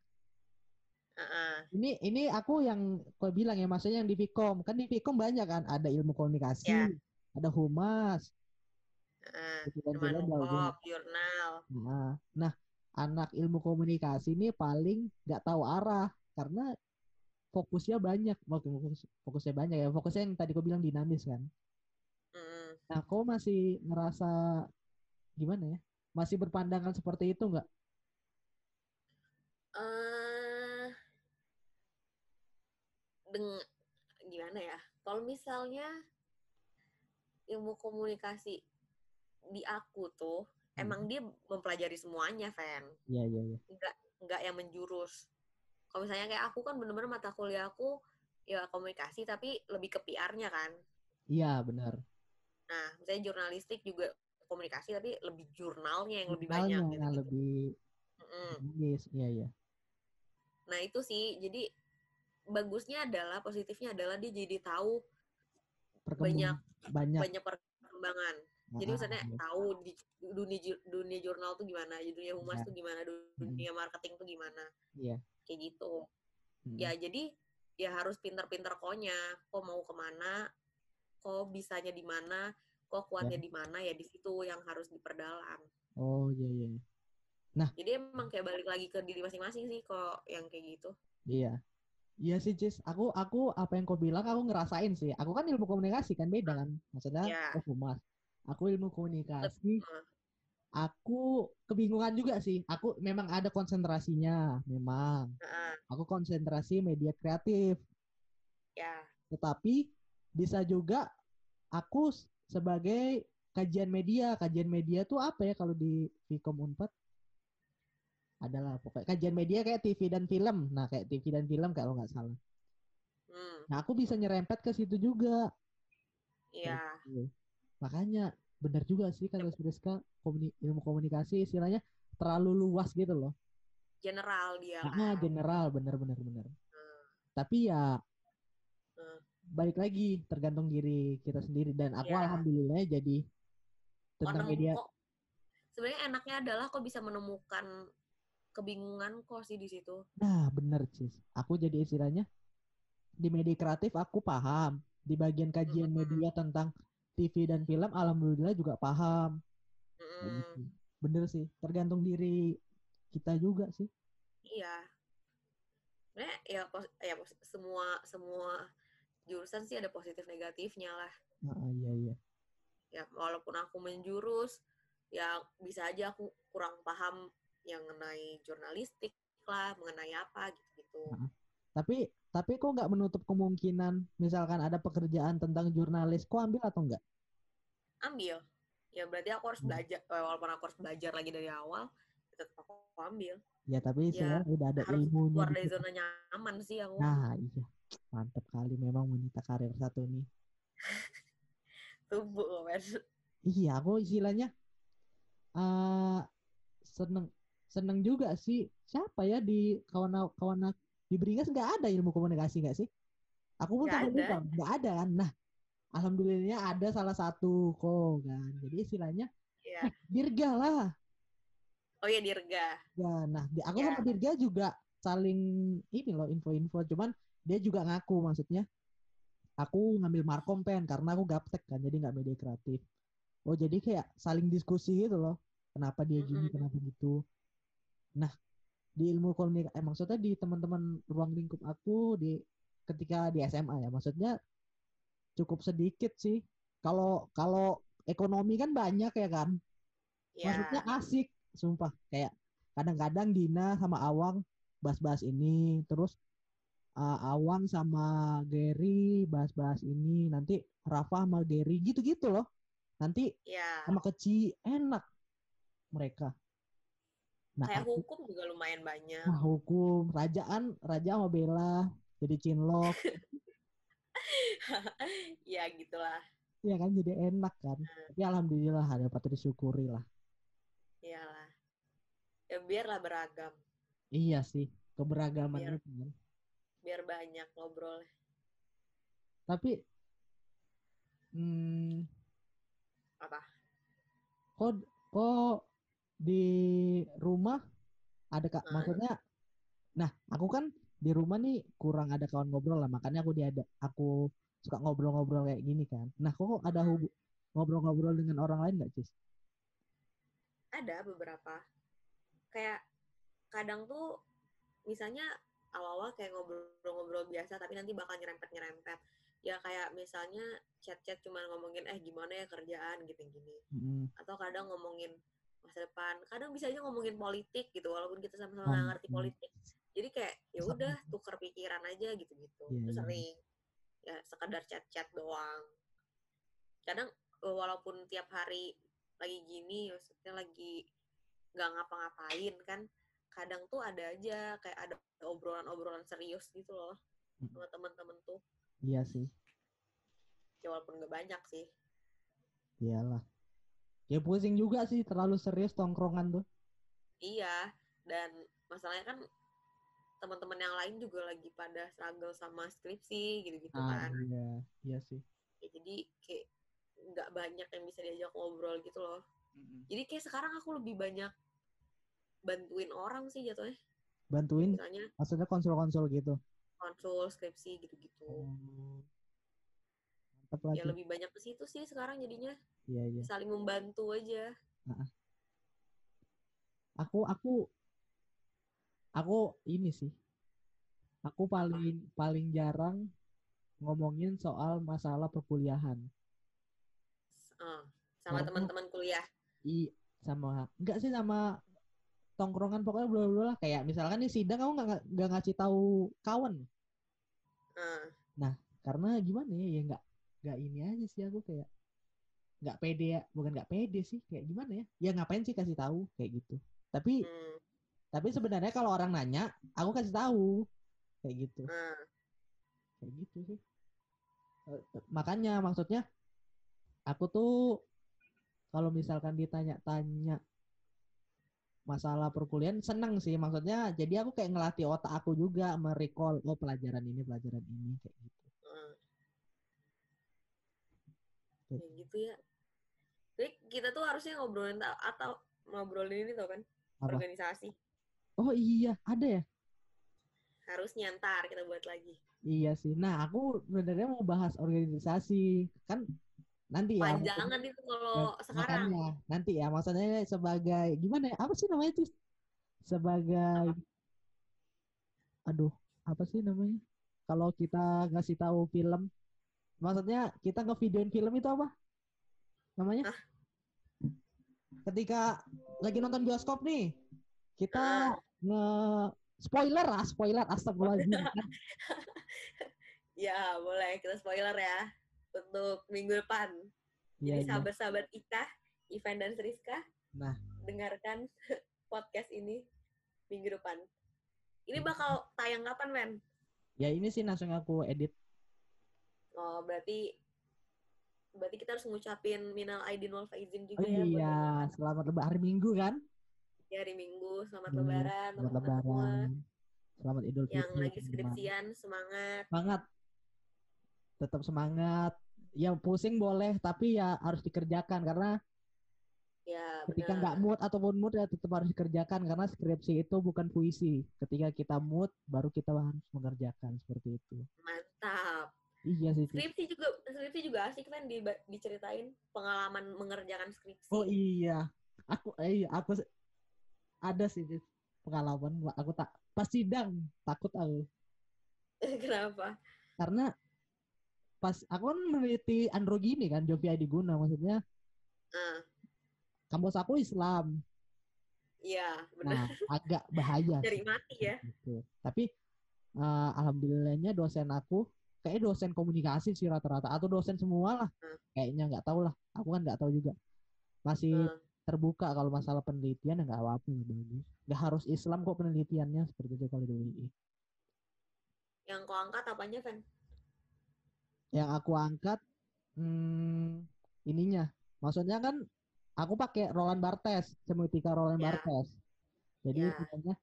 heeh. ini ini aku yang kau bilang ya maksudnya yang di Vkom kan di Vkom banyak kan ada ilmu komunikasi Ya. ada humas pop, jurnal. Nah, nah, anak ilmu komunikasi ini paling nggak tahu arah karena fokusnya banyak, fokus, fokusnya banyak ya. Fokusnya yang tadi kau bilang dinamis kan. Mm. Nah, kau masih ngerasa gimana ya? Masih berpandangan seperti itu nggak? eh deng gimana ya? Kalau misalnya ilmu komunikasi di aku tuh Hmm. emang dia mempelajari semuanya, Fan. Iya, iya, iya. Enggak enggak yang menjurus. Kalau misalnya kayak aku kan bener-bener mata kuliah aku ya komunikasi tapi lebih ke PR-nya kan. Iya, benar. Nah, misalnya jurnalistik juga komunikasi tapi lebih jurnalnya yang lebih banyak Jurnalnya gitu. yang lebih Mm. yes, iya, iya. Nah, itu sih. Jadi bagusnya adalah positifnya adalah dia jadi tahu banyak banyak. banyak perkembangan. Jadi Ah, misalnya iya. tahu di dunia dunia jurnal tuh gimana, dunia humas Iya. tuh gimana, du- dunia marketing tuh gimana. Iya. Kayak gitu. Mm. Ya jadi ya harus pinter-pinter konya. Kok mau ke mana? Kok bisanya di mana? Kok kuatnya di mana? Ya di situ yang harus diperdalam. Oh, iya, iya. Jadi emang kayak balik lagi ke diri masing-masing sih kok yang kayak gitu. Iya. Iya sih, Cis. Aku aku apa yang kau bilang aku ngerasain sih. Aku kan ilmu komunikasi kan beda kan. Maksudnya Iya. aku humas. Aku ilmu komunikasi. Aku kebingungan juga sih. Aku memang ada konsentrasinya, memang. Heeh, Aku konsentrasi media kreatif. ya. Tetapi bisa juga aku sebagai kajian media. Kajian media tuh apa ya kalau di Vkom Unpad? Adalah pokoknya kajian media kayak TV dan film. Nah, kayak TV dan film kalau nggak salah. Hmm, Nah, aku bisa nyerempet ke situ juga. iya. Gitu. Makanya benar juga sih kata Friska komuni- ilmu komunikasi istilahnya terlalu luas gitu loh. General dia Ah, kan. general benar-benar benar. Hmm, Tapi ya Hmm. balik lagi tergantung diri kita sendiri dan aku Iya. alhamdulillah jadi tentang Kok media kok- sebenarnya enaknya adalah kok bisa menemukan kebingungan kok sih di situ. Nah, bener, Cis. Aku jadi istilahnya di media kreatif aku paham. Di bagian kajian Mm-mm. media tentang TV dan film alhamdulillah juga paham. Mm-mm. gitu. Bener sih, tergantung diri kita juga sih. Iya. Sebenarnya ya, pos- ya pos- semua semua jurusan sih ada positif negatifnya lah. Nah, iya iya. Ya walaupun aku menjurus, ya bisa aja aku kurang paham yang mengenai jurnalistik lah, mengenai apa gitu-gitu. Nah. Tapi tapi kok nggak menutup kemungkinan misalkan ada pekerjaan tentang jurnalis, kok ambil atau enggak? Ambil. Ya berarti aku harus Hmm. belajar, eh, walaupun aku harus belajar lagi dari awal, tetap aku ambil. Ya tapi Ya, istilahnya udah ada Harus ilmunya. keluar dari zona nyaman sih aku. Nah iya, mantep kali memang wanita karir satu nih. Tubuh, men. Iya, aku istilahnya eh seneng seneng juga sih. Siapa ya di kawan kawan di Beringas nggak ada ilmu komunikasi nggak sih? Aku pun sampai ada. nggak ada kan. Nah, alhamdulillahnya ada salah satu kok kan. Jadi istilahnya Iya. eh, dirga lah. Oh iya Dirga. Ya, nah aku Ya. sama Dirga juga saling ini loh info-info. Cuman dia juga ngaku maksudnya. Aku ngambil markom pen karena aku gaptek kan, jadi nggak media kreatif. Oh jadi kayak saling diskusi gitu loh. Kenapa dia gini, Mm-mm. kenapa gitu. Nah di ilmu komunikasi, eh, maksudnya di teman-teman ruang lingkup aku di ketika di SMA ya, maksudnya cukup sedikit sih. Kalau kalau ekonomi kan banyak ya kan. Ya. Maksudnya asik, sumpah. Kayak kadang-kadang Dina sama Awang bahas-bahas ini, terus uh, Awang sama Gary bahas-bahas ini, nanti Rafa sama Gary gitu-gitu loh. Nanti Ya. sama Keci enak mereka. Nah, Kayak aku, hukum juga lumayan banyak. nah, hukum, rajaan, Raja sama Bella jadi cinlok, ya gitulah. ya kan jadi enak kan. Tapi alhamdulillah ada patut disyukuri lah. Iyalah. Ya biarlah beragam. Iya sih, keberagaman Biar- itu kan. Biar banyak ngobrol. Tapi hmm, Apa? kok kok di rumah ada kak Hah? maksudnya nah aku kan di rumah nih kurang ada kawan ngobrol lah makanya aku diada aku suka ngobrol-ngobrol kayak gini kan nah kok ada hub ngobrol-ngobrol dengan orang lain nggak Cis? ada beberapa kayak kadang tuh misalnya awal-awal kayak ngobrol-ngobrol biasa tapi nanti bakal nyerempet-nyerempet ya kayak misalnya chat-chat cuman ngomongin eh gimana ya kerjaan gitu gini Mm-mm. atau kadang ngomongin masa depan. Kadang bisa aja ngomongin politik gitu walaupun kita sama-sama nggak Hmm, ngerti hmm. politik. Jadi kayak ya udah tuker pikiran aja gitu-gitu. Iya, itu iya. sering ya sekedar chat-chat doang. Kadang eh, walaupun tiap hari lagi gini maksudnya lagi nggak ngapa-ngapain kan kadang tuh ada aja kayak ada obrolan-obrolan serius gitu loh Hmm. sama teman-teman tuh. Iya sih. Ya walaupun nggak banyak sih. Iyalah ya pusing juga sih terlalu serius tongkrongan tuh Iya, dan masalahnya kan teman-teman yang lain juga lagi pada struggle sama skripsi gitu-gitu ah kan. iya iya sih Ya, jadi kayak nggak banyak yang bisa diajak ngobrol gitu loh. Jadi kayak sekarang aku lebih banyak bantuin orang sih jatuhnya. bantuin Misalnya maksudnya konsul-konsul gitu konsul skripsi gitu-gitu. Oh, lagi Ya lebih banyak ke situ sih sekarang jadinya. Iya iya. Saling membantu aja. aku aku aku ini sih. Aku paling paling jarang ngomongin soal masalah perkuliahan. Eh, sama teman-teman kuliah. i sama enggak sih sama tongkrongan pokoknya bla bla bla. kayak misalkan nih sidang kamu nggak nggak ngasih tahu kawan? Eh, karena gimana ya? Ya nggak nggak ini aja sih aku kayak nggak pede ya bukan nggak pede sih kayak gimana ya? Ya ngapain sih kasih tahu kayak gitu. Tapi hmm, tapi sebenarnya kalau orang nanya aku kasih tahu kayak gitu. Eh. kayak gitu sih. Eh, makanya maksudnya aku tuh kalau misalkan ditanya-tanya masalah perkuliahan seneng sih. Maksudnya jadi aku kayak ngelatih otak aku juga merecall oh pelajaran ini pelajaran ini kayak gitu Ya gitu ya. Jadi kita tuh harusnya ngobrolin ta- atau ngobrolin ini tau kan Apa? organisasi. oh iya ada ya Harusnya ntar kita buat lagi. iya sih nah aku sebenarnya mau bahas organisasi kan nanti ya Panjangan itu kalau Ya, sekarang. makanya nanti ya maksudnya sebagai gimana ya apa sih namanya Cis? sebagai aduh apa sih namanya kalau kita ngasih tahu film maksudnya kita ngevideoin film itu apa namanya Hah? ketika lagi nonton bioskop nih Ah. kita nge spoiler lah spoiler astagfirullahaladzim Ya boleh kita spoiler ya untuk minggu depan. Iya, Jadi iya. sahabat-sahabat kita, Ivan dan Friska, Nah. dengarkan podcast ini minggu depan. Ini bakal tayang kapan, Men? ya ini sih langsung aku edit Oh, berarti berarti kita harus ngucapin minal aidin wal faizin juga oh ya iya selamat lebaran hari minggu kan di hari Minggu. Selamat Iya, Lebaran, selamat teman-teman semua. lebaran selamat idul fitri Yang lagi skripsian, semangat. semangat tetap semangat ya pusing boleh tapi ya harus dikerjakan karena Ya, ketika nggak mood ataupun mood ya tetap harus dikerjakan karena skripsi itu bukan puisi ketika kita mood baru kita harus mengerjakan seperti itu Mantap. Iya sih. Skripsi juga skripsi juga asik kan di, diceritain pengalaman mengerjakan skripsi. oh iya aku eh, iya aku ada sih pengalaman aku tak pas sidang takut aku Kenapa? karena pas aku kan meneliti androgini kan Jovi Adiguna maksudnya Ah, kampus aku Islam iya, benar. nah agak bahaya Cari mati ya. gitu. Tapi eh, alhamdulillahnya dosen aku kayak dosen komunikasi sih rata-rata atau dosen semua lah. Hmm. Kayaknya nggak tahu lah. Aku kan nggak tahu juga. Masih Hmm. terbuka kalau masalah penelitian ya nggak apa-apa bagus. Nggak harus Islam kok penelitiannya seperti itu kalau di UI. Yang kau angkat apanya, Van? Yang aku angkat hmm, ininya. Maksudnya kan aku pakai Roland Barthes, semiotika Roland Ya. Barthes. Jadi Ya.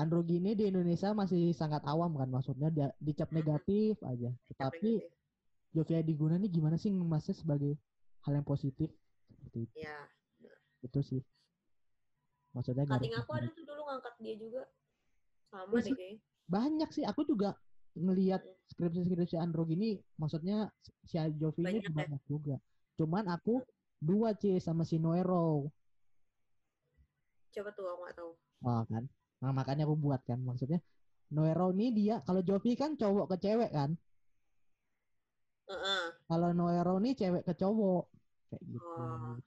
Androgini di Indonesia masih sangat awam kan maksudnya dia dicap Mhm. negatif aja. Tetapi Negatif. Jovi Adiguna ini gimana sih ngemasnya sebagai hal yang positif seperti itu, Ya. itu sih. Maksudnya Kating aku ada tuh dulu ngangkat dia juga. Sama Terus deh kayaknya. banyak sih. Aku juga ngelihat skripsi-skripsi Andro gini, maksudnya si Jovi ini Banyak ya? banyak juga. Cuman aku dua C sama si Noero. Coba tuh aku nggak tahu. Oh kan. Nah, makanya aku buat kan maksudnya Noero ini dia kalau Jovi kan cowok ke cewek kan. Heeh. Kalau Noero ini cewek ke cowok kayak gitu. Oh.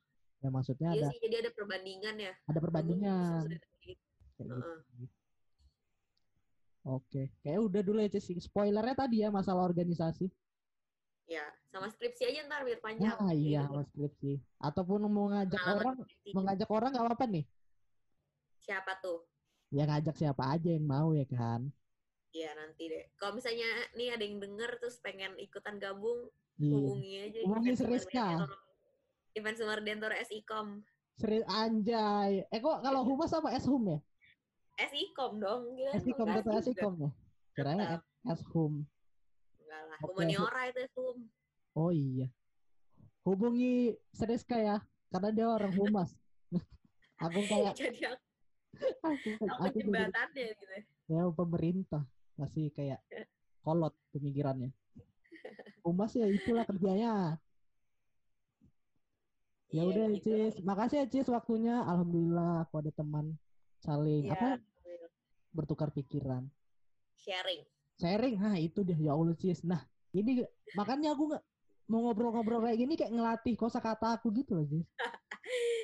Ya maksudnya Iya ada sih, jadi ada perbandingan ya. ada perbandingan kayak Heeh. gitu. Oke, kayak udah dulu ya sih. Spoilernya tadi ya masalah organisasi. Ya, sama skripsi aja ntar biar panjang. Nah, iya, Gitu. mas skripsi. Ataupun mau ngajak Pengalaman orang, skripsi. mengajak orang nggak apa-apa nih. Siapa tuh? Ya ngajak siapa aja yang mau ya kan. Iya nanti deh. Kalau misalnya nih ada yang denger terus pengen ikutan gabung, Iya. hubungi aja. Hubungi Seriska. Event Sumar Dentor SIKOM. Seri anjay. Eh kok kalau humas apa eshum ya? SIKOM dong. Gila, tetap juga. esikom ya. Kirain Tetap. eshum. Enggak lah. Humaniora itu Hum. Oh iya. Hubungi Seriska ya, karena dia orang humas. aku kayak Jadi aku, aku, jembatannya gitu. ya pemerintah masih kayak kolot pemikirannya. Humas ya itulah kerjanya. Ya Iya, udah gitu. Cis, makasih ya Cis waktunya. Alhamdulillah aku ada teman saling Iya, apa bertukar pikiran. sharing. Sharing, nah itu dia ya Allah Cis. Nah ini makanya aku nggak mau ngobrol-ngobrol kayak gini kayak ngelatih kosakata aku gitu loh Cis.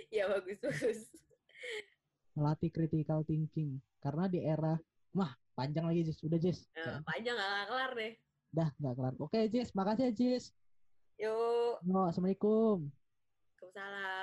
Ya bagus bagus. Ngelatih critical thinking karena di era wah panjang lagi Cis. Udah Cis. Nah, panjang nggak kelar deh. Dah nggak kelar. Oke Cis, makasih ya Cis. Yuk, No, assalamualaikum. Waalaikumsalam.